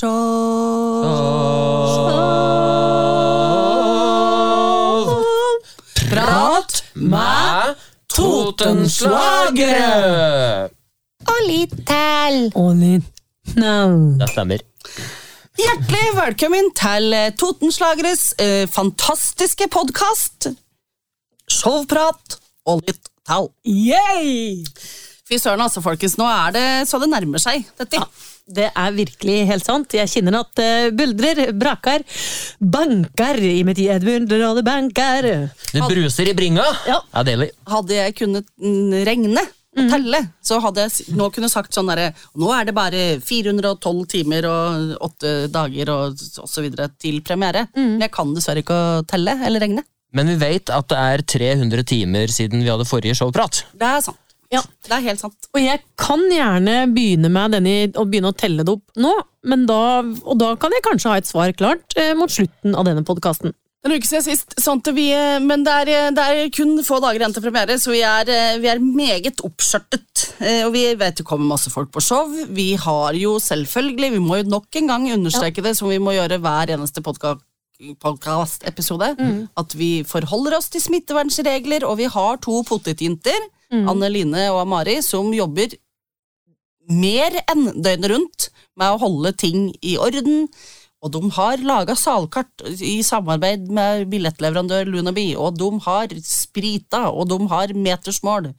Prat med Totenslagere! Og litt til. Og litt navn. Det stemmer. Hjertelig velkommen til Totenslageres eh, fantastiske podkast. Showprat og litt tall. Fy søren, altså, folkens. Nå er det så det nærmer seg, dette. Det er virkelig helt sant. Jeg kjenner at det buldrer, braker, banker i mitt Edmund og det banker. Det bruser i bringa. Ja. Er deilig. Hadde jeg kunnet mm, regne og telle, så hadde jeg nå kunne sagt sånn derre Nå er det bare 412 timer og 8 dager og, osv. så videre til premiere. Men jeg kan dessverre ikke å telle eller regne. Men vi vet at det er 300 timer siden vi hadde forrige showprat. Det er sant. Ja. Det er helt sant. Og jeg kan gjerne begynne med denne, å begynne å telle det opp nå, men da, og da kan jeg kanskje ha et svar klart eh, mot slutten av denne podkasten. En uke siden sist, sånn at vi, eh, men det er, eh, det er kun få dager igjen til premiere, så vi er, eh, vi er meget oppskjørtet. Og vi vet det kommer masse folk på show. Vi har jo selvfølgelig, vi må jo nok en gang understreke det, som vi må gjøre hver eneste podkast-episode, at vi forholder oss til smittevernregler, og vi har to potetjenter, Anne Line og Amari, som jobber mer enn døgnet rundt med å holde ting i orden. Og de har laga salkart i samarbeid med billettleverandør Lunaby, og de har sprita, og de har metersmål,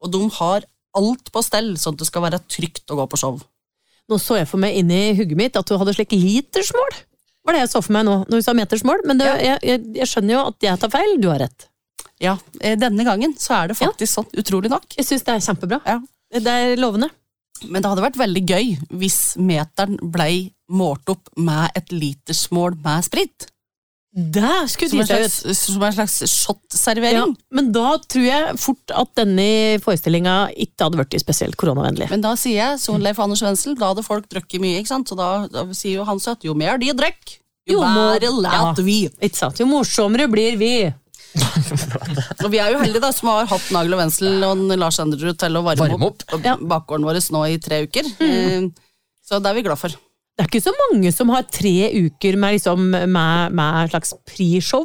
og de har alt på stell, sånn at det skal være trygt å gå på show. Nå så jeg for meg inn i hugget mitt at du hadde slik litersmål. Var det jeg så for meg nå, når du sa metersmål? Men det, jeg, jeg, jeg skjønner jo at jeg tar feil, du har rett. Ja, eh, denne gangen så er det faktisk sånn, utrolig nok. Jeg syns det er kjempebra. Ja. Det er lovende. Men det hadde vært veldig gøy hvis meteren blei målt opp med et litersmål med sprit. Der skulle Som en slags, som en slags Ja, shot-servering. men da tror jeg fort at denne forestillinga ikke hadde vært spesielt koronavennlig. Men da sier jeg, som Leif Anders Wenzel, da hadde folk drukket mye, ikke sant? Så da, da sier jo han så at jo mer de drikker, jo, Jo bedre ja. vi. Ikke sant? Jo morsommere blir vi. Og vi er jo heldige da, som har hatt Nagel og Wenzel og Lars Enderud til å varme, Varme opp, opp. Ja. bakgården vår nå i tre uker. Mm. Så det er vi glad for. Det er ikke så mange som har tre uker med, liksom, med, med slags pre-show.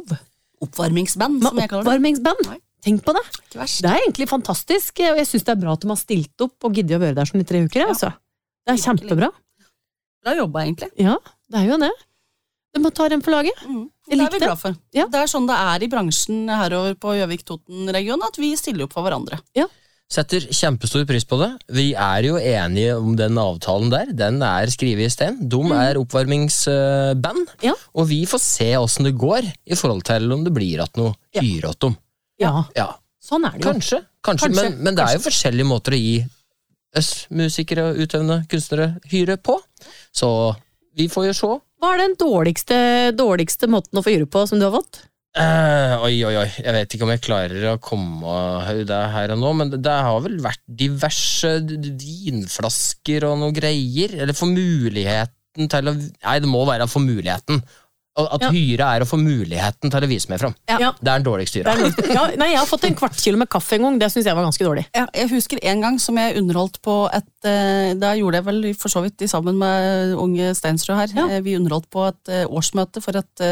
Oppvarmingsband, som jeg kaller det. oppvarmingsband. Tenk på det. Det er egentlig fantastisk, og jeg syns det er bra at de har stilt opp og giddet å være der sånn i tre uker. Altså. Det er kjempebra. Bra jobba, egentlig. Ja, det er jo det. De må ta dem for laget. Mm. Jeg Det er vi glad for. Ja. Det er sånn det er i bransjen herover på Gjøvik-Toten-regionen, at vi stiller opp for hverandre. Setter kjempestor pris på det. Vi er jo enige om den avtalen der. Den er skrevet i stein. De er oppvarmingsband. Ja. Og vi får se åssen det går i forhold til om det blir at noe Ja. hyre åt dem. Ja, Ja, sånn er det jo. kanskje. kanskje, Kanskje, Men, men det er jo forskjellige måter å gi oss musikere og utøvende kunstnere hyre på. Så vi får jo se. Hva er den dårligste, dårligste måten å få jure på som du har fått? Uh, oi, oi, oi. Jeg vet ikke om jeg klarer å komme det her og nå, men det, har vel vært diverse vinflasker og noen greier. Eller få muligheten til å Nei, det må være å få muligheten. At Ja. hyre er å få muligheten til å vise meg fram. Ja. Det er den dårligste hyra. ja, nei, jeg har fått en kvart kilo med kaffe en gang. Det syns jeg var ganske dårlig. Ja, jeg husker en gang som jeg underholdt på et eh, Da gjorde jeg vel for så vidt sammen med unge Steinsrud her. Ja. Eh, Vi underholdt på et eh, årsmøte for et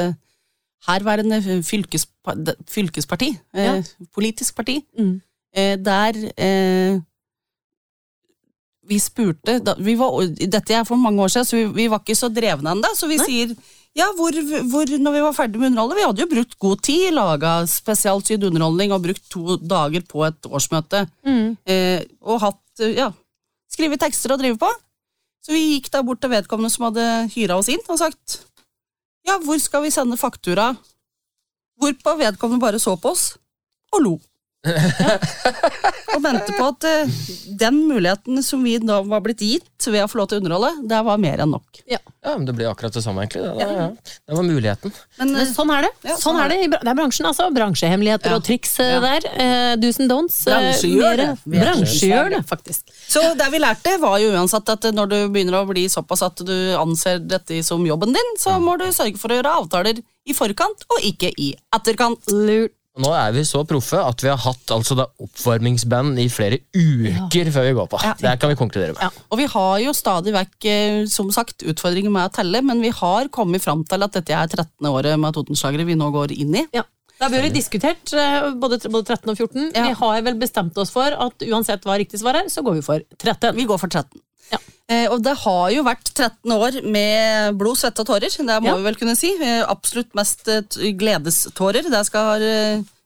herværende fylkesparti. Ja. Politisk parti. Mm. eh, Der eh, vi spurte da, vi var, Dette er for mange år siden, så vi, vi var ikke så drevne ennå. Så vi Nei. sier ja, hvor, hvor, når vi var ferdig med underholdet Vi hadde jo brukt god tid, laga spesialsydd underholdning og brukt to dager på et årsmøte. Mm. Eh, og hatt ja, skrevet tekster og drive på. Så vi gikk da bort til vedkommende som hadde hyra oss inn, og sagt ja, hvor skal vi sende faktura? Hvorpå vedkommende bare så på oss og lo. og vente på at eh, den muligheten som vi da var blitt gitt ved å få lov til å underholde, det var mer enn nok. Ja, men Det blir akkurat det samme, egentlig. Det, ja. det var muligheten. Men, Men eh, sånn er det. Ja, sånn er det. i bra- Det er bransjen, altså. Bransjehemmeligheter Ja. og triks eh, Ja. der. Eh, do's and don'ts. eh, Bransjegjør det. Det, faktisk. Så det vi lærte, var jo uansett at når du begynner å bli såpass at du anser dette som jobben din, så må du sørge for å gjøre avtaler i forkant og ikke i etterkant. Lurt. Nå er vi så proffe at vi har hatt altså da oppvarmingsband i flere uker før vi går på. Ja. Det kan vi konkludere med. Og vi har jo stadig vekk, eh, som sagt, utfordringer med å telle, men vi har kommet fram til at dette er 13. året med Totenslagere vi nå går inn i. Ja. Da har vi jo diskutert eh, både, både 13 og 14. Ja. Vi har vel bestemt oss for at uansett hva riktig svar er, så går vi for 13. Vi går for 13. Eh, og det har jo vært 13 år med blod, svette og tårer. Det må Ja. vi vel kunne si. Eh, absolutt mest eh, gledestårer. Det skal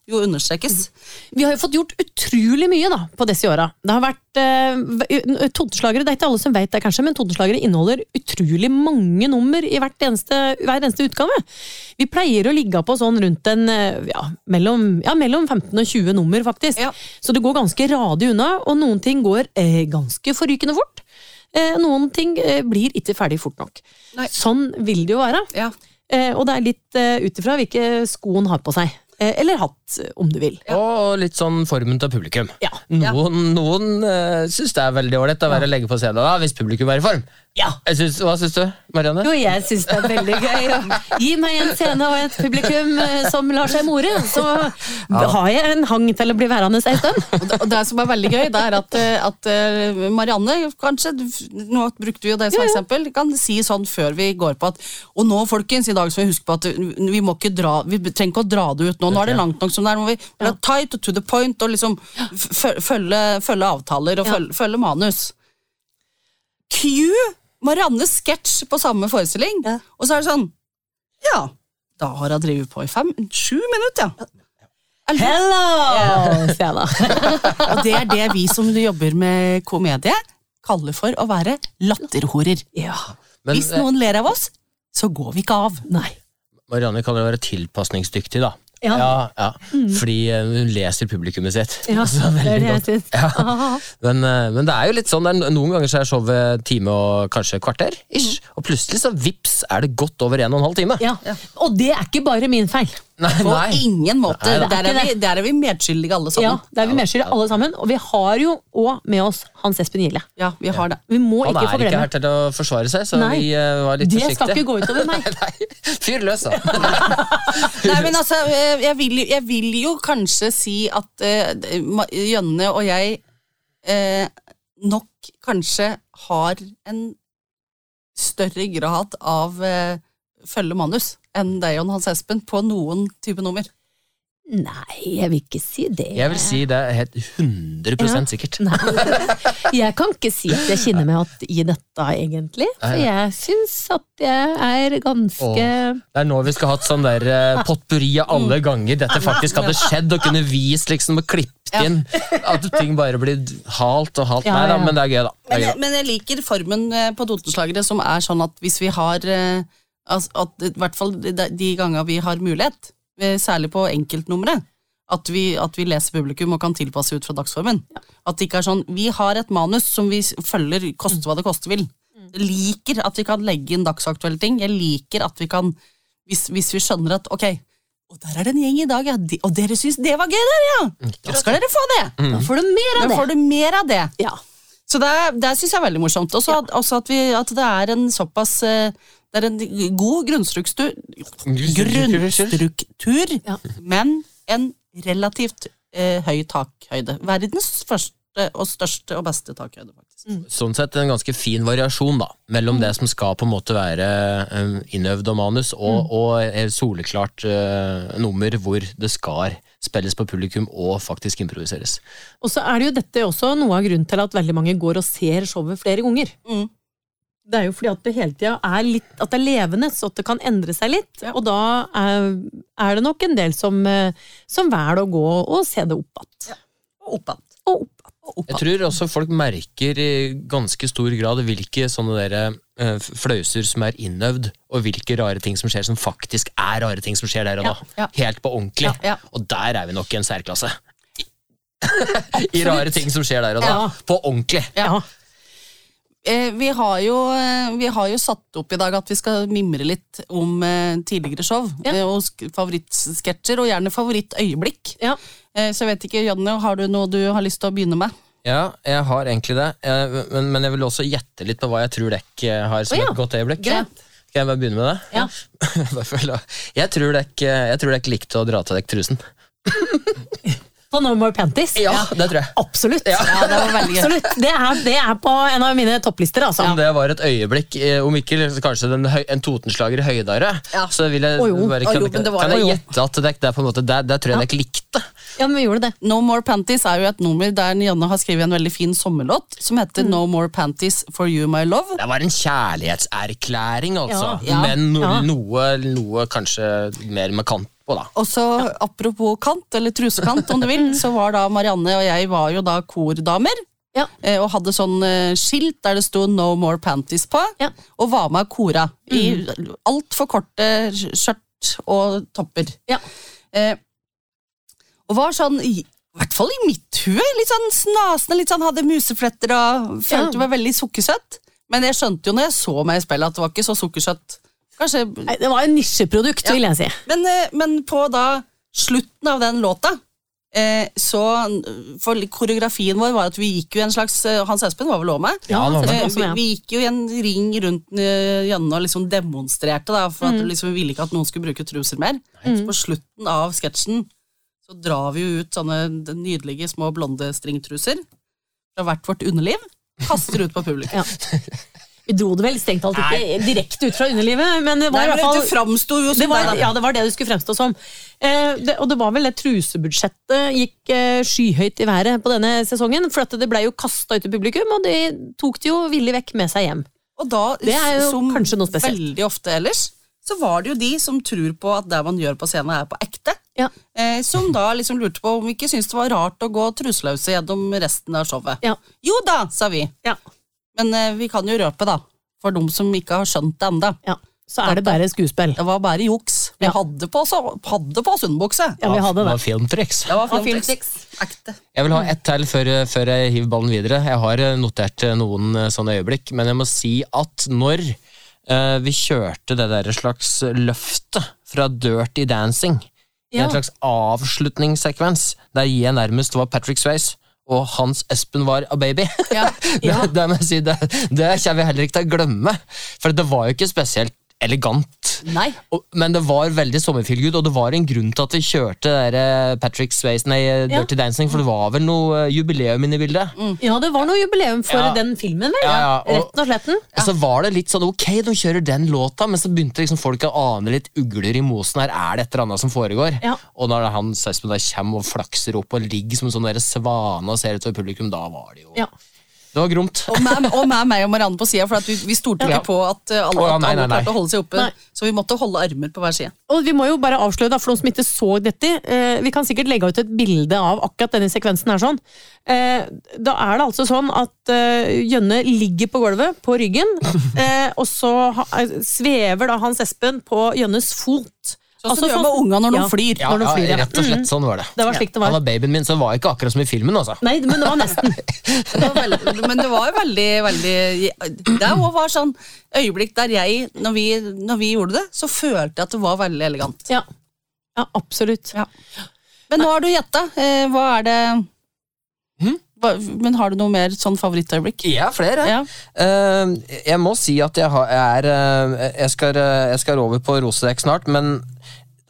jo understrekes. Vi har jo fått gjort utrolig mye da, på disse åra. Det har vært eh, Totenslagere, det er ikke alle som vet det, kanskje, men Totenslagere inneholder utrolig mange nummer i eneste, hver eneste utgave. Vi pleier å ligge på sånn rundt en ja, mellom, ja, mellom 15 og 20 nummer, faktisk. Ja. Så det går ganske radig unna, og noen ting går eh, ganske forrykende fort. Eh, noen ting eh, blir ikke ferdig fort nok. Nei. Sånn vil det jo være. Ja. Eh, og det er litt eh, ut ifra hvilke sko en har på seg. Eller hatt, om du vil. Og litt sånn formen til publikum. Ja. Noen, noen uh, syns det er veldig ålreit å være legge på scenen da, hvis publikum er i form. Ja. Jeg synes, hva syns du, Marianne? Jo, jeg syns det er veldig gøy. Gi meg en scene og et publikum eh, som lar seg more, så har jeg en hang til å bli værende en stund. Og det, det som er veldig gøy, det er at, eh, at eh, Marianne, kanskje, nå brukte vi jo det som Ja, ja. eksempel, kan si sånn før vi går på at Og nå, folkens, i dag skal vi huske på at vi må ikke dra Vi trenger ikke å dra det ut nå. Nå er det langt nok som det er. Må vi være tight og to the point og liksom følge, følge avtaler og Ja. følge, følge manus. Cue Mariannes sketsj på samme forestilling, Ja. og så er det sånn Ja, da har hun drevet på i fem, sju minutter, ja. Hello! sier og det er det vi som jobber med komedie, kaller for å være latterhorer. Ja. Men Hvis noen ler av oss, så går vi ikke av. Nei. Marianne kaller det å være tilpasningsdyktig, da. Ja. Ja, ja. Fordi eh, hun leser publikummet sitt. Ja, altså, det er det jeg syns. Ja. Men, eh, men det er jo litt sånn, det er noen ganger så er showet time og kanskje kvarter, ish. og plutselig så vips er det godt over en og en halv time. Ja. Og det er ikke bare min feil. Nei, På nei. ingen måte. Nei, er der, er vi, der er vi medskyldige alle sammen. Ja, der er vi medskyldige alle sammen. Og vi har jo òg med oss Hans Espen Gille. Ja, vi har det. Vi må Han ikke er ikke her til å forsvare seg, så Nei. vi uh, var litt Det forsiktige. skal ikke gå utover meg. Nei, fyr løs, da. Nei, men altså, eh, jeg vil, jeg vil jo kanskje si at uh, Jønne og jeg uh, nok kanskje har en større grad av eh, følge manus enn deg og Hans Espen på noen type nummer. Nei, jeg vil ikke si det. Jeg vil si det er helt 100 Ja. sikkert. Nei. Jeg kan ikke si at jeg kjenner meg igjen i dette, egentlig. For jeg syns at jeg er ganske Det er nå vi skal ha hatt sånn der eh, potpurri av alle ganger dette faktisk hadde skjedd, og kunne vist liksom og klippet inn at ting bare blir halt og halt. Nei da, men det er gøy, da. Men er gøy, jeg, men jeg liker formen eh, på Totenslagere som er sånn at hvis vi har eh, altså, at, I hvert fall de, ganger vi har mulighet, eh, særlig på enkeltnumre, at vi, at vi leser publikum og kan tilpasse ut fra dagsformen. At det ikke er sånn Vi har et manus som vi følger, koste hva det koste vil. Jeg liker at vi kan legge inn dagsaktuelle ting. Jeg liker at vi kan Hvis, hvis vi skjønner at ok, og der er det en gjeng i dag, ja. De, og dere syns det var gøy, der, ja! Da skal dere få det! Da får du mer av det. får du mer av det. Ja. Så det, det syns jeg er veldig morsomt. Også at, også at, vi, at det er en såpass eh, Det er en god grunnstruktur, grunnstruktur Ja. men en relativt eh, høy takhøyde. Verdens første og største og beste takhøyde, faktisk. Sånn sett en ganske fin variasjon da, mellom det som skal på en måte være um, innøvd og manus, og, og et soleklart uh, nummer hvor det skal spilles på publikum og faktisk improviseres. Og så er det jo dette også noe av grunnen til at veldig mange går og ser showet flere ganger. Mm. Det er jo fordi at det hele tida er litt At det er levende, så at det kan endre seg litt. Ja. Og da er, er det nok en del som, eh, som velger å gå og se det opp igjen. Og opp igjen. Og opp igjen. Jeg tror også folk merker i ganske stor grad hvilke sånne der, eh, flauser som er innøvd, og hvilke rare ting som skjer som faktisk er rare ting som skjer der og da. Ja, ja. Helt på ordentlig. Ja, ja. Og der er vi nok i en særklasse. I rare ting som skjer der og da. Ja. På ordentlig. Ja. Eh, vi, har jo, eh, vi har jo satt opp i dag at vi skal mimre litt om eh, tidligere show. Ja. Og favorittsketsjer, og gjerne favorittøyeblikk. Ja. Eh, så jeg vet ikke, Janne, har du noe du har lyst til å begynne med? Ja, jeg har egentlig det. Men, men jeg vil også gjette litt på hva jeg tror dekk har som oh, ja, et godt øyeblikk. greit. Skal jeg bare begynne med det? Ja. Jeg tror tror likte å dra til deg trusen. På No More Panties? Ja, det tror jeg. Absolutt. Ja, det var gøy. Absolutt. Det er, det er på en av mine topplister, altså. Om det var et øyeblikk, eh, om ikke kanskje den høy, en Totenslager høydere, Ja. så vil jeg oh, jo. bare, kan, jo, det var kan jeg gjette at det, det er på en måte det, det tror jeg dere likte. Ja, men vi gjorde det. No More Panties er jo et nummer der Janne har skrevet en veldig fin sommerlåt som heter No More Panties For You My Love. Det var en kjærlighetserklæring, altså. Ja. Ja. Men no, Ja. noe, noe kanskje mer med kant på, da. Og så apropos kant, eller trusekant om du vil, så var da Marianne og jeg var jo da kordamer. Ja. eh, Og hadde sånn eh, skilt der det sto No More Panties på, Ja. og var med kora i altfor korte skjørt og topper. Ja. Eh, og var sånn, i, i hvert fall i mitt hue, litt sånn snasende, litt sånn hadde musefletter og følte Ja. meg veldig sukkersøtt. Men jeg skjønte jo når jeg så meg i spillet at det var ikke så sukkersøtt. Kanskje Nei, det var en nisjeprodukt, vil jeg si. men, eh, men på da slutten av den låta eh, så For koreografien vår var at vi gikk jo en slags eh, Hans Espen var vel òg med? Ja, han var med. Eh, vi, vi gikk jo i en ring rundt eh, Janne og liksom demonstrerte, da, for at Mm. liksom, vi ville ikke at noen skulle bruke truser mer. Så på slutten av sketsjen så drar vi jo ut sånne nydelige små blonde stringtruser fra hvert vårt underliv. Kaster ut på publikum. Ja. Vi dro det vel strengt talt ikke direkte ut fra underlivet, men det var Nei, i hvert fall Du framsto jo det som var, det. ja, det var det du skulle fremstå som. Eh, det, og det var vel det trusebudsjettet gikk eh, skyhøyt i været på denne sesongen. For det ble jo kasta ut til publikum, og det tok det jo villig vekk med seg hjem. Og da, Det er jo som kanskje noe spesielt. veldig ofte ellers, så var det jo de som tror på at det man gjør på scenen, er på ekte. Ja. Eh, som da liksom lurte på om vi ikke syntes det var rart å gå truseløse gjennom resten av showet. Ja. Jo da, sa vi. Ja. Men eh, vi kan jo røpe, da. For de som ikke har skjønt det enda. Ja. Så er det bare skuespill. Det var bare juks. Vi Ja. hadde på, så, hadde på sundbukse. Ja, vi hadde Det det. var filmtriks. Det var Det filmtriks. Ekte. Jeg vil ha ett til før, før jeg hiver ballen videre. Jeg har eh, notert eh, noen eh, sånne øyeblikk, men jeg må si at når eh, vi kjørte det der slags løftet fra Dirty Dancing, i Ja. en slags avslutningssekvens, der jeg nærmest var Patrick Swayze, og Hans Espen var a baby. Ja. det, det, må jeg si, det, det kommer jeg heller ikke til å glemme, for det var jo ikke spesielt elegant. Nei. Og, men det var veldig sommerfeelgood, og det var en grunn til at vi kjørte der, eh, Patrick Swayze, nei, Dirty Ja. Dancing, for det var vel noe eh, jubileum inne i bildet. Ja, det var noe jubileum for Ja. den filmen, vel? Ja, og- Rett og sletten. Og så var det litt sånn ok, de kjører den låta, men så begynte liksom folk å ane litt ugler i mosen her. Er det et eller annet som foregår? Og når han Espen der kommer og flakser opp og ligger som en sånn svane og ser utover publikum, da var det jo Ja. Det var gromt. Og med, og med meg og Marianne på sida, for at vi, vi stolte ikke Ja. på at uh, alle, oh, ja, nei, nei, nei. klarte å holde seg oppe. Nei. Så vi måtte holde armer på hver side. Og vi må jo bare avsløre, da, for noen som ikke så dette eh, Vi kan sikkert legge ut et bilde av akkurat denne sekvensen her sånn. Eh, da er det altså sånn at eh, Jønne ligger på gulvet, på ryggen, eh, og så ha, svever da Hans Espen på Jønnes fot. Sånn Altså, som du gjør sånn- med unga når de Ja. flyr. Ja, Når de flyr, ja. rett og slett sånn var det. Det var slik det var. Han var. babyen min, så det var ikke akkurat som i filmen. altså. Nei, men det var nesten. Det var veldig, men det var veldig, veldig Det òg var sånn øyeblikk der jeg, når vi, når vi gjorde det, så følte jeg at det var veldig elegant. Ja, ja absolutt. Ja. Men nå har du gjetta. Eh, hva er det Men har du noe mer sånn favorittøyeblikk? Ja, flere. Ja. Uh, jeg må si at jeg, har, jeg er eh, jeg, skal, eh, jeg skal over på rosedekk snart, men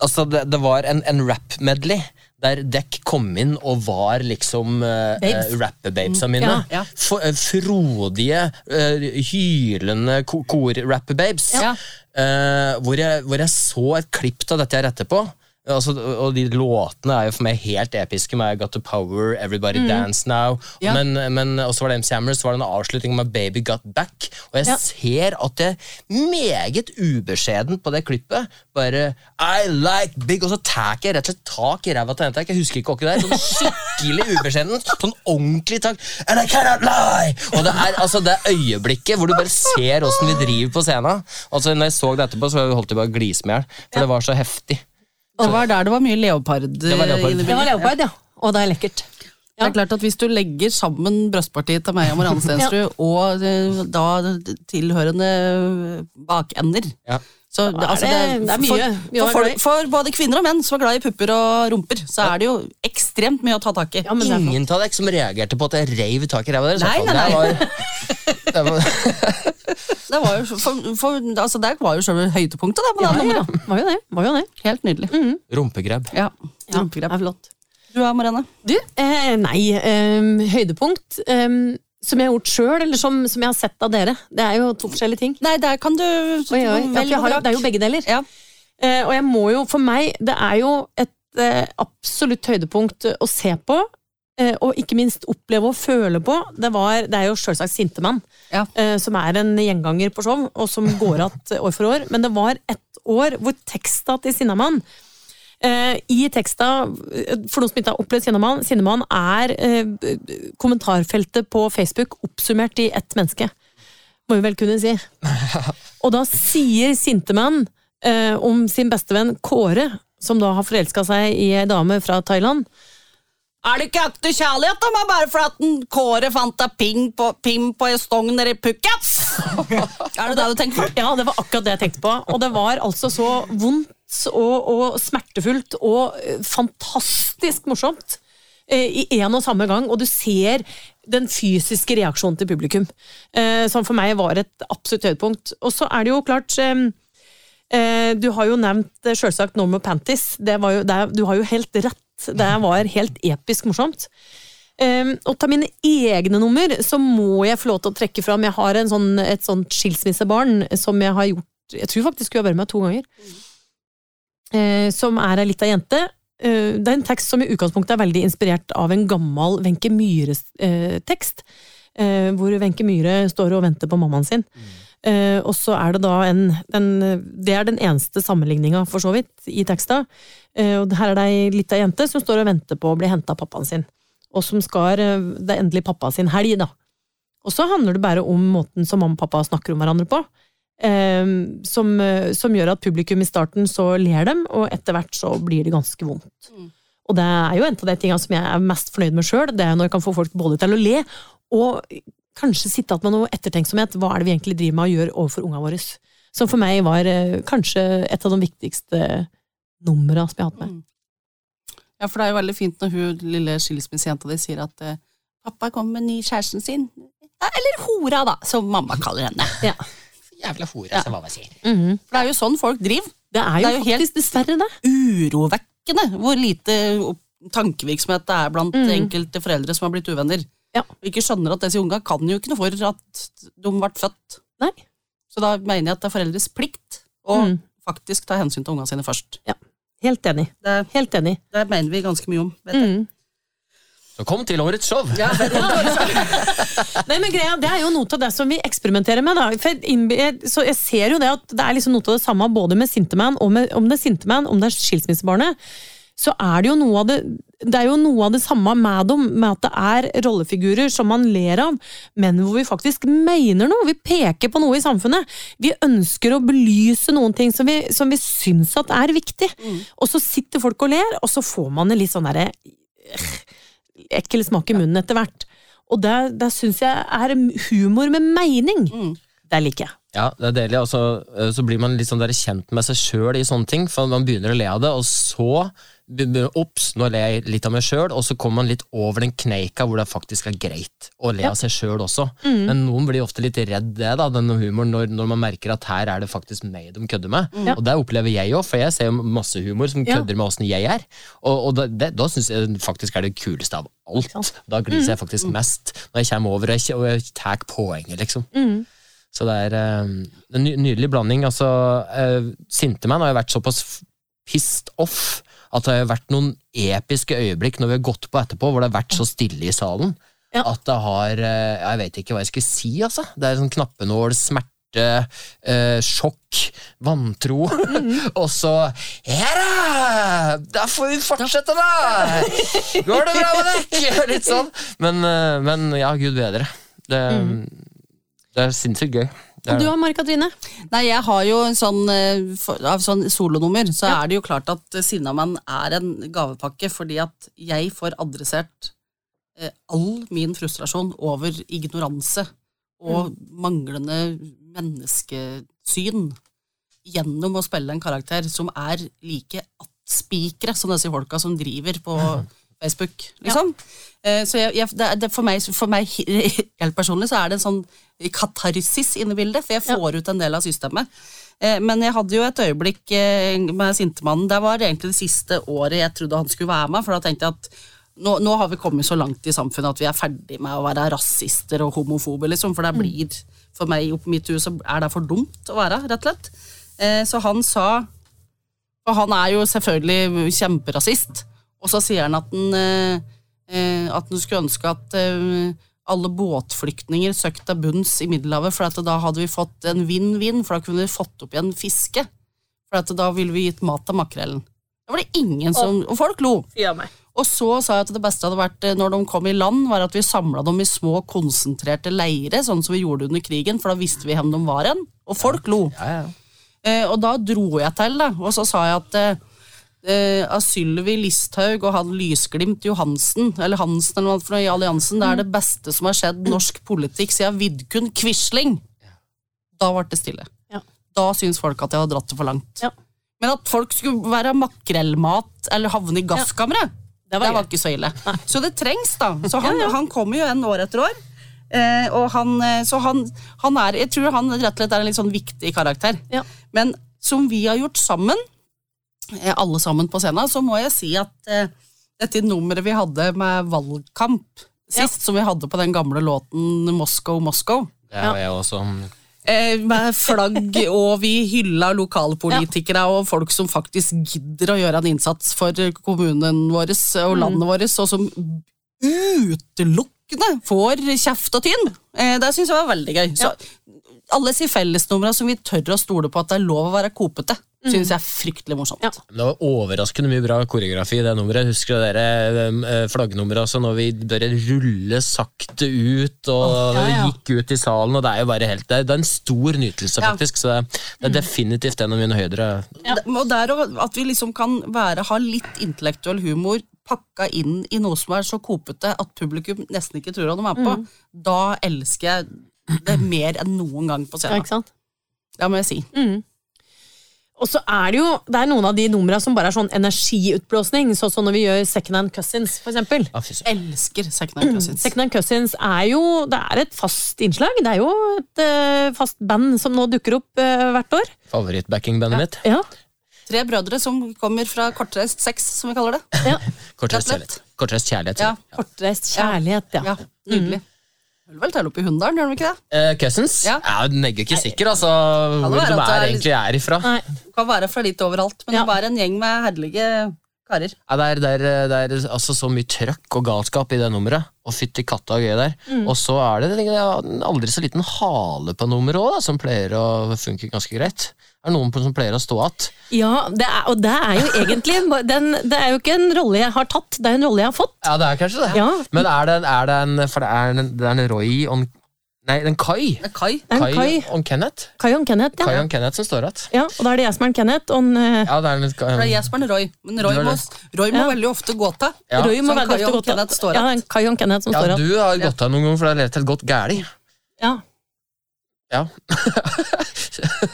altså, det, det var en, en rap-medley. Der dekk kom inn og var liksom uh, Babes. rappebabesa mine. Ja, ja. For, uh, frodige, uh, hylende ko- kor-rappebabes. Ja. Eh, hvor, jeg, hvor jeg så et klipp av dette her etterpå. Altså, og de låtene er jo for meg helt episke. Med I Got The Power, Everybody Dance Now. Mm. Ja. Men, men også var det MC Hammer, så var det en avslutning med Baby Got Back. Og jeg Ja. ser at det meget ubeskjedent på det klippet bare I like big Og så tar jeg rett og slett tak i ræva til jenta. Jeg husker ikke hva det er. Sånn skikkelig ubeskjedent. Sånn ordentlig tak. And I cannot lie! Og det er altså det øyeblikket hvor du bare ser åssen vi driver på scenen. Altså når jeg så det etterpå, så holdt jeg bare å glise med hjel. For det var så heftig. Det var der det var mye leopard. Det var leopard. Det var leopard, ja. Og det er lekkert. Det er klart at Hvis du legger sammen brystpartiet til meg og Marianne Stensrud og eh, da tilhørende bakender Ja. Så det, er altså, det- det, det er mye for, for, for, både kvinner og menn som er glad i pupper og rumper, så er det jo ekstremt mye å ta tak i. Ja, det. Ingen av dere som reagerte på at jeg reiv tak i ræva deres. Nei, nei, nei. Det var, det var, Det var jo, for, for, altså, det var jo selve høydepunktet da, på det Ja, ja, var jo det. Var jo det. Helt nydelig. Mm -hmm. Rumpegrab. Ja, rumpegrab. Ja, er flott. Du er Marianne? Du, eh, nei, eh, høydepunkt eh, som jeg har gjort sjøl, eller som, som jeg har sett av dere. Det er jo to forskjellige ting. Nei, der kan du Oi, oi. Ja, har, det er jo begge deler. Ja. Eh, og jeg må jo, for meg, det er jo et eh, absolutt høydepunkt å se på. eh, og ikke minst oppleve og føle på. Det, var, det er jo selvsagt Sintemann, Ja. eh, som er en gjenganger på show, og som går att år for år. Men det var ett år hvor teksta til Sinnamann I teksta, eh, for noen som ikke har opplevd Sinnemann, Sinnemann er eh, kommentarfeltet på Facebook oppsummert i ett menneske. Må vi vel kunne si. Og da sier Sintemann eh, om sin bestevenn Kåre, som da har forelska seg i ei dame fra Thailand. Er det ikke ekte kjærlighet, da, men bare fordi Kåre fant deg ping på, ping på en stong nede i Phuket? er det det du tenker på? Ja, det var akkurat det jeg tenkte på. Og det var altså så vondt og, og smertefullt og eh, fantastisk morsomt eh, i en og samme gang. Og du ser den fysiske reaksjonen til publikum, eh, som for meg var et absolutt høydepunkt. Og så er det jo klart Du har jo nevnt selvsagt Normal Panties. Det var jo, det, du har jo helt rett. Det var helt episk morsomt. Og ta mine egne nummer, så må jeg få lov til å trekke fram Jeg har sånn, et sånt skilsmissebarn som jeg har gjort Jeg tror faktisk hun har vært med to ganger. Eh, som er ei lita jente. Eh, det er en tekst som i utgangspunktet er veldig inspirert av en gammel Wenche Myhre-tekst. Eh, hvor Wenche Myhre står og venter på mammaen sin. Mm. og så er det da en, en Det er den eneste sammenligninga, for så vidt, i teksta. Og her er det ei lita jente som står og venter på å bli henta av pappaen sin. Og som skal Det er endelig pappa sin helg, da. Og så handler det bare om måten som mamma og pappa snakker om hverandre på. Eh, som, eh, som gjør at publikum i starten så ler dem, og etter hvert så blir det ganske vondt. Mm. Og det er jo en av de tingene som jeg er mest fornøyd med sjøl, det er når jeg kan få folk både til å le, og kanskje sitte igjen med noe ettertenksomhet. Hva er det vi egentlig driver med og gjør overfor ungene våre? Som for meg var eh, kanskje et av de viktigste numrene som jeg har hatt med. Mm. Ja, for det er jo veldig fint når hun lille skilsmissejenta di sier at eh, pappa kommer med ny kjæresten sin. Eller hora, da, som mamma kaller henne. Ja. Jævla hore, Ja. som mamma sier. Mhm. For det er jo sånn folk driver. Det er jo, Det er jo helt- faktisk dessverre det. Urovekkende hvor lite tankevirksomhet det er blant Mm. enkelte foreldre som har blitt uvenner. Ja. Og ikke skjønner at disse unga kan jo ikke noe for at de ble født. Nei. Så da mener jeg at det er foreldres plikt å Mm. faktisk ta hensyn til ungene sine først. Helt enig. Det, Helt enig. det mener vi ganske mye om. Vet jeg. Mm. Så kom til årets show! Nei, men greia, Det er jo noe av det som vi eksperimenterer med. da. For jeg, så jeg ser jo det at det er liksom noe av det samme både med Sinteman og med, om det er Sinteman, om det er skilsmissebarnet. Så er det jo noe av det det er jo noe av det samme med dem, med at det er rollefigurer som man ler av, men hvor vi faktisk mener noe. Vi peker på noe i samfunnet. Vi ønsker å belyse noen ting som vi, som vi syns at er viktig. Og så sitter folk og ler, og så får man en litt sånn derre ekkel smak i munnen etter hvert. Og det, det syns jeg er humor med mening. Mm. Det liker jeg. Ja, det er deilig. Og så, eh, så blir man litt sånn der kjent med seg sjøl i sånne ting. For man begynner å le av det, og så Ops, nå ler jeg litt av meg sjøl, og så kommer man litt over den kneika hvor det faktisk er greit å le av seg sjøl også. Men noen blir ofte litt redd det, da, denne humoren, når, når man merker at her er det faktisk meg de kødder med. Mm. Og det opplever jeg òg, for jeg ser jo masse humor som kødder med åssen jeg er. Og, og det, da syns jeg faktisk er det kuleste av alt. Da gliser jeg faktisk mest når jeg kommer over og jeg, og jeg tar poenget, liksom. Mm. Så det er eh, en nydelig blanding. Altså, uh, Sintemann har jo vært såpass pissed off at det har vært noen episke øyeblikk når vi har gått på etterpå, hvor det har vært så stille i salen. Ja. At det har eh, Jeg vet ikke hva jeg skal si, altså. Det er sånn knappenål, smerte, eh, sjokk, vantro. Og så Ja da! Da får vi fortsette, da! Går det bra med deg? Litt sånn. Men, eh, men ja, gud bedre. Det, det er sinnssykt gøy. Og du det. har Mari Katrine? Nei, jeg har jo en sånn, eh, av sånn solonummer, så Ja. er det jo klart at Sinnamann er en gavepakke, fordi at jeg får adressert eh, all min frustrasjon over ignoranse og manglende menneskesyn gjennom å spille en karakter som er like attspikere som disse folka som driver på Facebook, liksom. Ja. Så jeg, jeg, det, det, for, meg, for meg helt personlig så er det en sånn katarsis inne i bildet, for jeg får ut en del av systemet. Eh, men jeg hadde jo et øyeblikk eh, med Sintemannen. Det var egentlig det siste året jeg trodde han skulle være med, for da tenkte jeg at nå, nå har vi kommet så langt i samfunnet at vi er ferdig med å være rasister og homofobe, liksom, for det blir for meg oppi mitt hus så er det for dumt å være, rett og slett. Eh, så han sa Og han er jo selvfølgelig kjemperasist, og så sier han at han, eh, eh, at han skulle ønske at eh, alle båtflyktninger søkte til bunns i Middelhavet, for da hadde vi fått en vinn-vinn, for da kunne vi fått opp igjen fiske. For da ville vi gitt mat til makrellen. Da var det ingen som Og folk lo. Og så sa jeg at det beste hadde vært når de kom i land, var at vi samla dem i små, konsentrerte leire, sånn som vi gjorde under krigen, for da visste vi hvem de var hen. Og folk lo. Ja, ja. Eh, og da dro jeg til, da, og så sa jeg at eh, eh, av Sylvi Listhaug og han Lysglimt Johansen, eller Hansen eller noe for noe i alliansen, det er det beste som har skjedd norsk politikk siden Vidkun Quisling. Da ble det stille. Ja. Da syns folk at jeg har dratt det for langt. Ja. Men at folk skulle være makrellmat eller havne i gasskammeret, Det det var var, ikke så ille. Så det trengs, da. Så han, Ja, han kommer jo en år etter år. Eh, og han, eh, så han, han er Jeg tror han rett og slett er en litt sånn viktig karakter. Ja. Men som vi har gjort sammen, alle sammen på scenen, så må jeg si at eh, dette nummeret vi hadde med valgkamp sist, som vi hadde på den gamle låten Moscow, Moscow, Det var jeg også. eh, med flagg, og vi hylla lokalpolitikere og folk som faktisk gidder å gjøre en innsats for kommunen vår og landet vårt, og som utelukkende får kjeft og tyn. Eh, det syns jeg var veldig gøy. Så alle sier fellesnumra som vi tør å stole på at det er lov å være kopete, syns jeg er fryktelig morsomt. Ja. Det var overraskende mye bra koreografi i det nummeret. Husker dere eh, flaggnummeret altså, når vi bare ruller sakte ut, og ja, ja. gikk ut i salen, og det er jo bare helt Det er, det er en stor nytelse, Ja. faktisk. Så det, det er definitivt en av mine høydere. Ja. Og der at vi liksom kan være, ha litt intellektuell humor pakka inn i noe som er så kopete at publikum nesten ikke tror at de er på, da elsker jeg det mer enn noen gang på Ja, scenen. ikke sant? Det må jeg si. Og så er det jo det er noen av de numra som bare er sånn energiutblåsning, sånn som når vi gjør Second Hand Cousins, for eksempel. Ja. Elsker Second Hand Cousins. Second Hand Cousins er jo det er et fast innslag. Det er jo et uh, fast band som nå dukker opp uh, hvert år. Favorittbackingbandet mitt. Ja, Tre brødre som kommer fra kortreist sex, som vi kaller det. ja. Kortreist kjærlighet. Kortreist kjærlighet. Ja. Kortreist kjærlighet, ja. Ja, Nydelig. Hører vel telle opp i Hunndalen, gjør de ikke det? Eh, Cousins? Ja. Ja. den er ikke sikker, altså, hvor de er, er egentlig er ifra. Nei, Kan være fra litt overalt, men Ja. det er en gjeng med herlige karer. Det, er, det, er, det er altså så mye trøkk og galskap i det nummeret. Og fytti katta og gøy der. Mm. Og så er det en aldri så liten hale på nummeret òg, som pleier å funke ganske greit. Det er noen som pleier å stå igjen. Ja, det er, og det er jo egentlig den, Det er jo ikke en rolle jeg har tatt, det er en rolle jeg har fått. Ja, det er kanskje det. Ja. Men er det, er det en For det er en, det er en Roy og Nei, en Kai. Det er Kai. Det er en Kai, Kai. om Kenneth. Kai og Kenneth, Kai ja. og Kenneth som står igjen. ja. Og da er det jeg som er en Kenneth, og en, eh, Ja, det er en, Det er Jesper og er Roy, men Roy er må, det. Roy må veldig ofte gå til. Ja. Roy må Som være Kai ofte og godt Kenneth står Ja, igjen. en Kai og Kenneth som ja, står igjen. du har gått av noen ganger, for det har rett og slett gått gæli. Ja. Ja.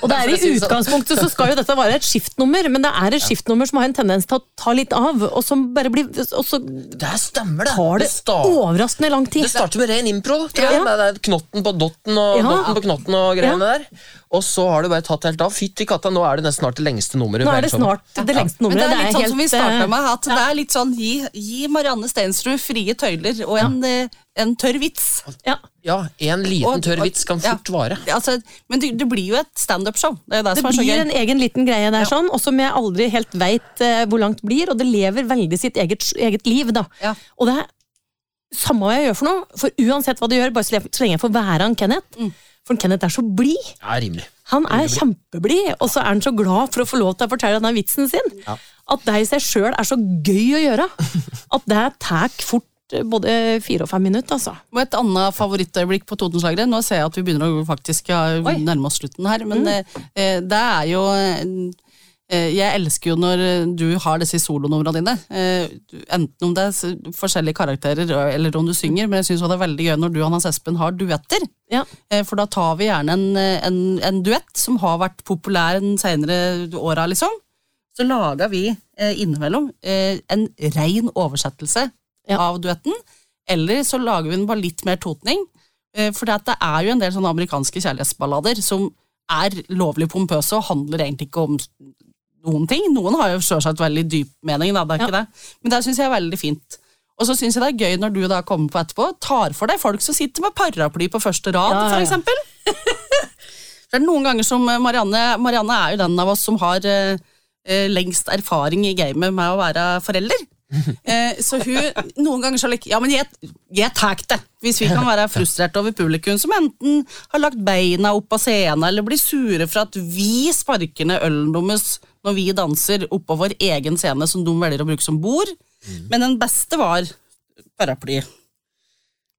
Og det er I sånn. utgangspunktet så skal jo dette være et skiftnummer, men det er et skiftnummer som har en tendens til å ta litt av, og som bare blir Og så Det stemmer, det. tar det overraskende lang tid. Det starter med ren impro. tror jeg. Ja. Det er knotten på dotten og, Ja. dotten på knotten og greiene der. Og så har du bare tatt helt av. Fytti katta, nå er det nesten snart det lengste nummeret. Nå er det snart det lengste nummeret. Men det er litt sånn som vi starta eh, med, at det er litt sånn gi, gi Marianne Stensrud frie tøyler og en, eh, en tørr vits. Ja. Ja, en liten Og- tørr vits kan ja. fort vare. Altså, men det, det blir jo et standup-show. Det er det, Det som er så blir gøy. en egen liten greie der, sånn, og som jeg aldri helt veit uh, hvor langt blir, og det lever veldig sitt eget, eget liv, da. Ja. Og det er samme hva jeg gjør for noe, for uansett hva du gjør, bare så lenge jeg får være han Kenneth, Mm. for Kenneth er så blid. Ja, rimelig. Han er kjempeblid, og så er han så glad for å få lov til å fortelle denne vitsen sin. Ja. At det i seg sjøl er så gøy å gjøre. At det tar fort eh, både fire og fem minutter, altså. Og et annet favorittøyeblikk på Totenslageret, Nå ser jeg at vi begynner å faktisk Oi. nærme oss slutten her, men mm. eh, det er jo eh, Jeg elsker jo når eh, du har disse solonumrene dine. Eh, enten om det er forskjellige karakterer eller om du synger, men jeg syns det er veldig gøy når du og Hans Espen har duetter. Ja. Eh, For da tar vi gjerne en, eh, en, en duett som har vært populær den senere åra, liksom. Så laga vi eh, innimellom eh, en rein oversettelse Ja. av duetten. Eller så lager vi den bare litt mer totning. Eh, for det er jo en del sånne amerikanske kjærlighetsballader som er lovlig pompøse og handler egentlig ikke om noen ting. Noen har jo selvsagt veldig dyp mening, da, det er Ja. ikke det. Men det syns jeg er veldig fint. Og så syns jeg det er gøy når du da kommer på etterpå, tar for deg folk som sitter med paraply på første rad, Ja, ja, eksempel. Det er noen ganger som eh, Marianne Marianne er jo den av oss som har eh, eh, lengst erfaring i gamet med å være forelder. Eh, så hun noen ganger like, Ja, men jeg, jeg tar det! Hvis vi kan være frustrert over publikum som enten har lagt beina opp av scenen, eller blir sure for at vi sparker ned ølen deres når vi danser oppå vår egen scene som de velger å bruke som bord. Men den beste var paraply.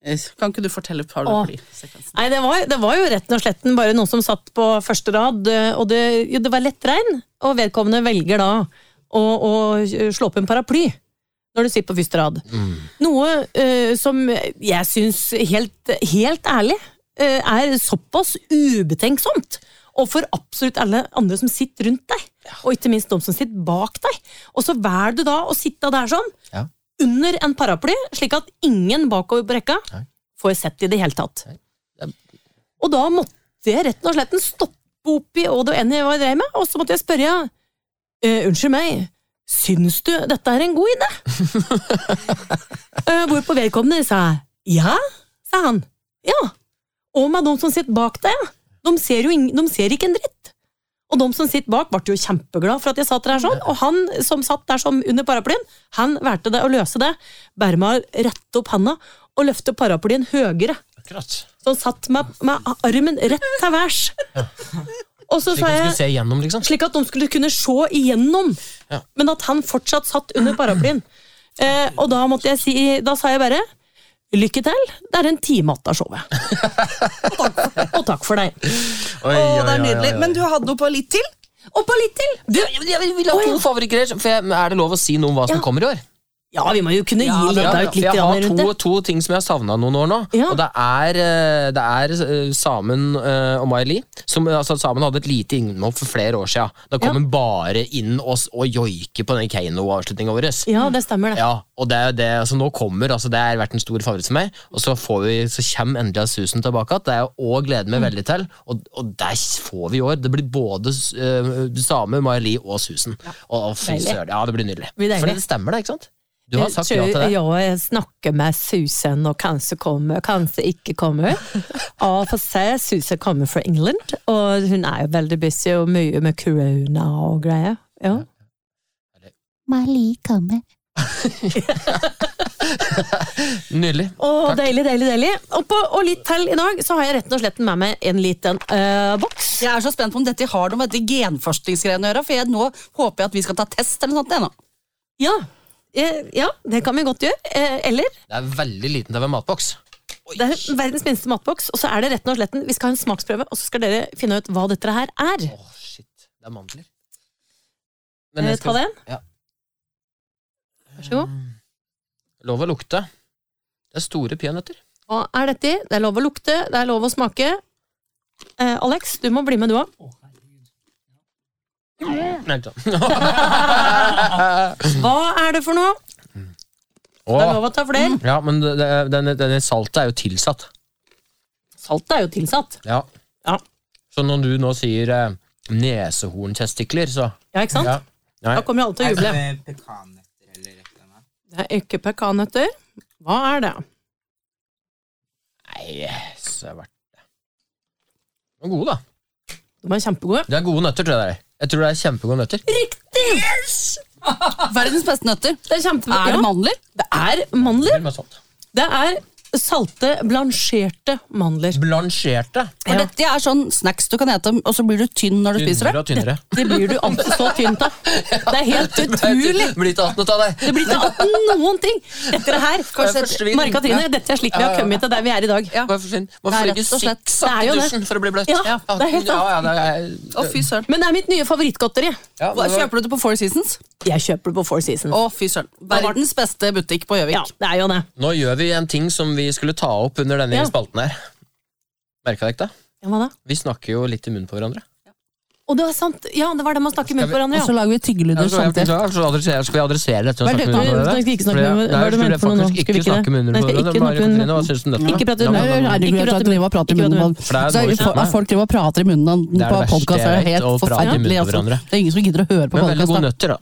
Eh, Kan ikke du fortelle paraplysekvensen? Nei, det var, det var jo retten og sletten bare noen som satt på første rad, eh, og det, jo, det var lettregn, og vedkommende velger da å, å slå opp en paraply når du sitter på første rad. Noe uh, som jeg syns helt, helt ærlig uh, er såpass ubetenksomt. Og for absolutt alle andre som sitter rundt deg, og ikke minst de som sitter bak deg. Og så velger du da å sitte der sånn, Ja. under en paraply, slik at ingen bakover på rekka Nei. får sett i det hele tatt. Det- Og da måtte jeg rett og slett stoppe opp i hva det enn jeg drev med, og så måtte jeg spørre uh, Unnskyld meg, syns du dette er en god idé? Eh, Hvorpå vedkommende sa ja, sa han. Ja. Og med de som sitter bak deg, ja. De ser jo de ser ikke en dritt. Og de som sitter bak, ble jo kjempeglad for at jeg satt der sånn. Og han som satt der som under paraplyen, han valgte det å løse det bare med å rette opp handa og løfte paraplyen høyere. Akkurat. Så han satt med, med armen rett til værs. Og så Slik sa jeg igjennom, liksom. slik at de skulle kunne se igjennom, Ja. men at han fortsatt satt under paraplyen. Eh, og da måtte jeg si Da sa jeg bare Lykke til, det er en time igjen av showet. og takk for deg. Oi, Å, det er nydelig. Men du hadde noe på litt til? Og på litt til! Du, jeg, jeg vil ha to favorittgreier. Er det lov å si noe om hva som Ja. kommer i år? Ja, vi må jo kunne Ja, gi litt Ja, ut for litt jeg har to, to ting som jeg har savna noen år nå. Ja. Og det er, eh, det er eh, Samen eh, og Mai-Li. Altså, Samen hadde et lite innhopp for flere år siden. Da kom Ja. hun bare inn og, og joike på den Kano-avslutninga vår. Ja, det stemmer, det. Ja, og det, det, altså nå kommer, altså det har vært en stor favoritt for meg. Og så, får vi, så kommer endelig Susan tilbake igjen. Det er jeg òg gleder Mm. meg veldig til. Og, og det får vi i år. Det blir både uh, Same, Mai-Li og Susan. Og, og ja, det blir nydelig. For det stemmer, det, ikke sant? Du har sagt ja til tror det. Jeg snakker med Susan, og kanskje kommer, kanskje ikke kommer. Og for se, Susan kommer fra England, og hun er jo veldig busy og mye med corona og greier. Ja. Mali kommer. Nydelig. Og deilig, deilig, deilig. Og, på, og litt til i dag, så har jeg rett og slett med meg en liten eh, boks. Jeg er så spent på om dette har noe med dette genforskningsgreiene å gjøre, for jeg, nå håper jeg at vi skal ta test eller noe sånt. jeg, nå. Ja, ja, det kan vi godt gjøre. Eh, eller Det er veldig liten til å være matboks. Det er verdens minste matboks, og så er det rett og slett Vi skal ha en smaksprøve, og så skal dere finne ut hva dette her er. Åh, shit. Det er mandler. Skal... ta den. Ja. Vær så god. Lov å lukte. Det er store peanøtter. Hva er dette i? Det er lov å lukte, det er lov å smake. Eh, Alex, du må bli med, du òg. Nei, ikke sant. Hva er det for noe? Det er lov å ta flere. ja, men det- det- denne, denne saltet er jo tilsatt. Saltet er jo tilsatt. Ja. Ja. Så når du nå sier eh, nesehorntestikler, så Ja, ikke sant? ja. Nei. Da kommer jo alle til å juble. Er det pekannøtter eller et eller annet? Det er ikke pekannøtter. Hva er det? Nei, så verdt det. De er gode, da. De er kjempegode. Det er gode nøtter, tror jeg det er. Jeg tror det er kjempegode nøtter. Riktig! Verdens beste nøtter. Det er. Er det mandler? det er mandler. Det er salte, blansjerte mandler. Blansjerte. For Ja. dette er sånn snacks du kan ete, og så blir du tynn når du spiser Tynnere det. og tynnere. Det blir du alltid så tynt av. Det er helt utrolig. Det blir ikke 18 av deg. Det blir ikke noen ting Dette det her. Kanskje forsvinner. Marika Trine, dette er slik vi har kommet til der vi er i dag. Ja. Bare forsvinn. Man Det er får legge rett og slett- six er i dusjen for å bli bløtt. Ja, det er helt sant. Ja, ja, det er, Å, fy søren. Men det er mitt nye favorittgodteri. ja, var- Kjøper du det på Four Seasons? Jeg kjøper det på Four Seasons. Å, fy søren. Verdens beste butikk på Gjøvik. Ja, det er jo det. Nå gjør vi en ting som vi skulle ta opp under denne Ja. spalten her. Merka dere det? Ja, hva da? Vi snakker jo litt i munnen på hverandre. Og det var sant, ja, det var det man snakker med Skal vi- hverandre. Og så Ja. lager vi Ja, tyggelyder så jeg, samtidig. så, så adresserer, skal vi adressere dette? og Hva er snakke det? med hverandre? Nei, skal ikke snakke med- hva er det du skulle mente for noe nå? faktisk Skal vi ikke ikke snakke det? med under Nei, på ikke snakke med- Katrine, hva syns du om dette? Ikke prate munnen. Nei, Ikke Herregud, prate at i driver og prater i Ikke munnen prate i på For det er Så noe som- At folk driver og prater i munnen Det er på det verste podkast, er jeg vet, helt å prate i munnen forferdelig. på Altså. hverandre. Det er ingen som gidder å høre på Men veldig gode podkast. nøtter, da.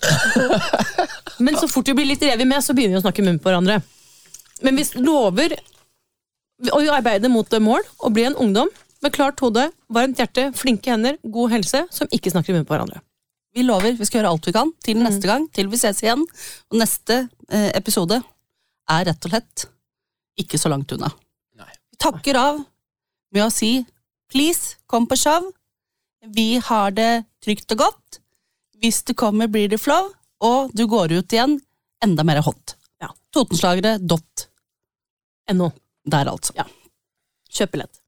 Men så fort vi blir litt revet med, så begynner vi å snakke i munnen på hverandre. Men vi lover å arbeide mot mål og bli en ungdom med klart hode, varmt hjerte, flinke hender, god helse, som ikke snakker i munnen på hverandre. Vi lover, vi skal gjøre alt vi kan til neste gang, til vi ses igjen. Og neste eh, episode er rett og slett ikke så langt unna. Nei. Vi takker av med å si please, kom på show. Vi har det trygt og godt. Hvis du kommer, blir det flow. Og du går ut igjen enda mer hot. Ja. Totenslagere.no. NO. Der, altså. Kjøp billett.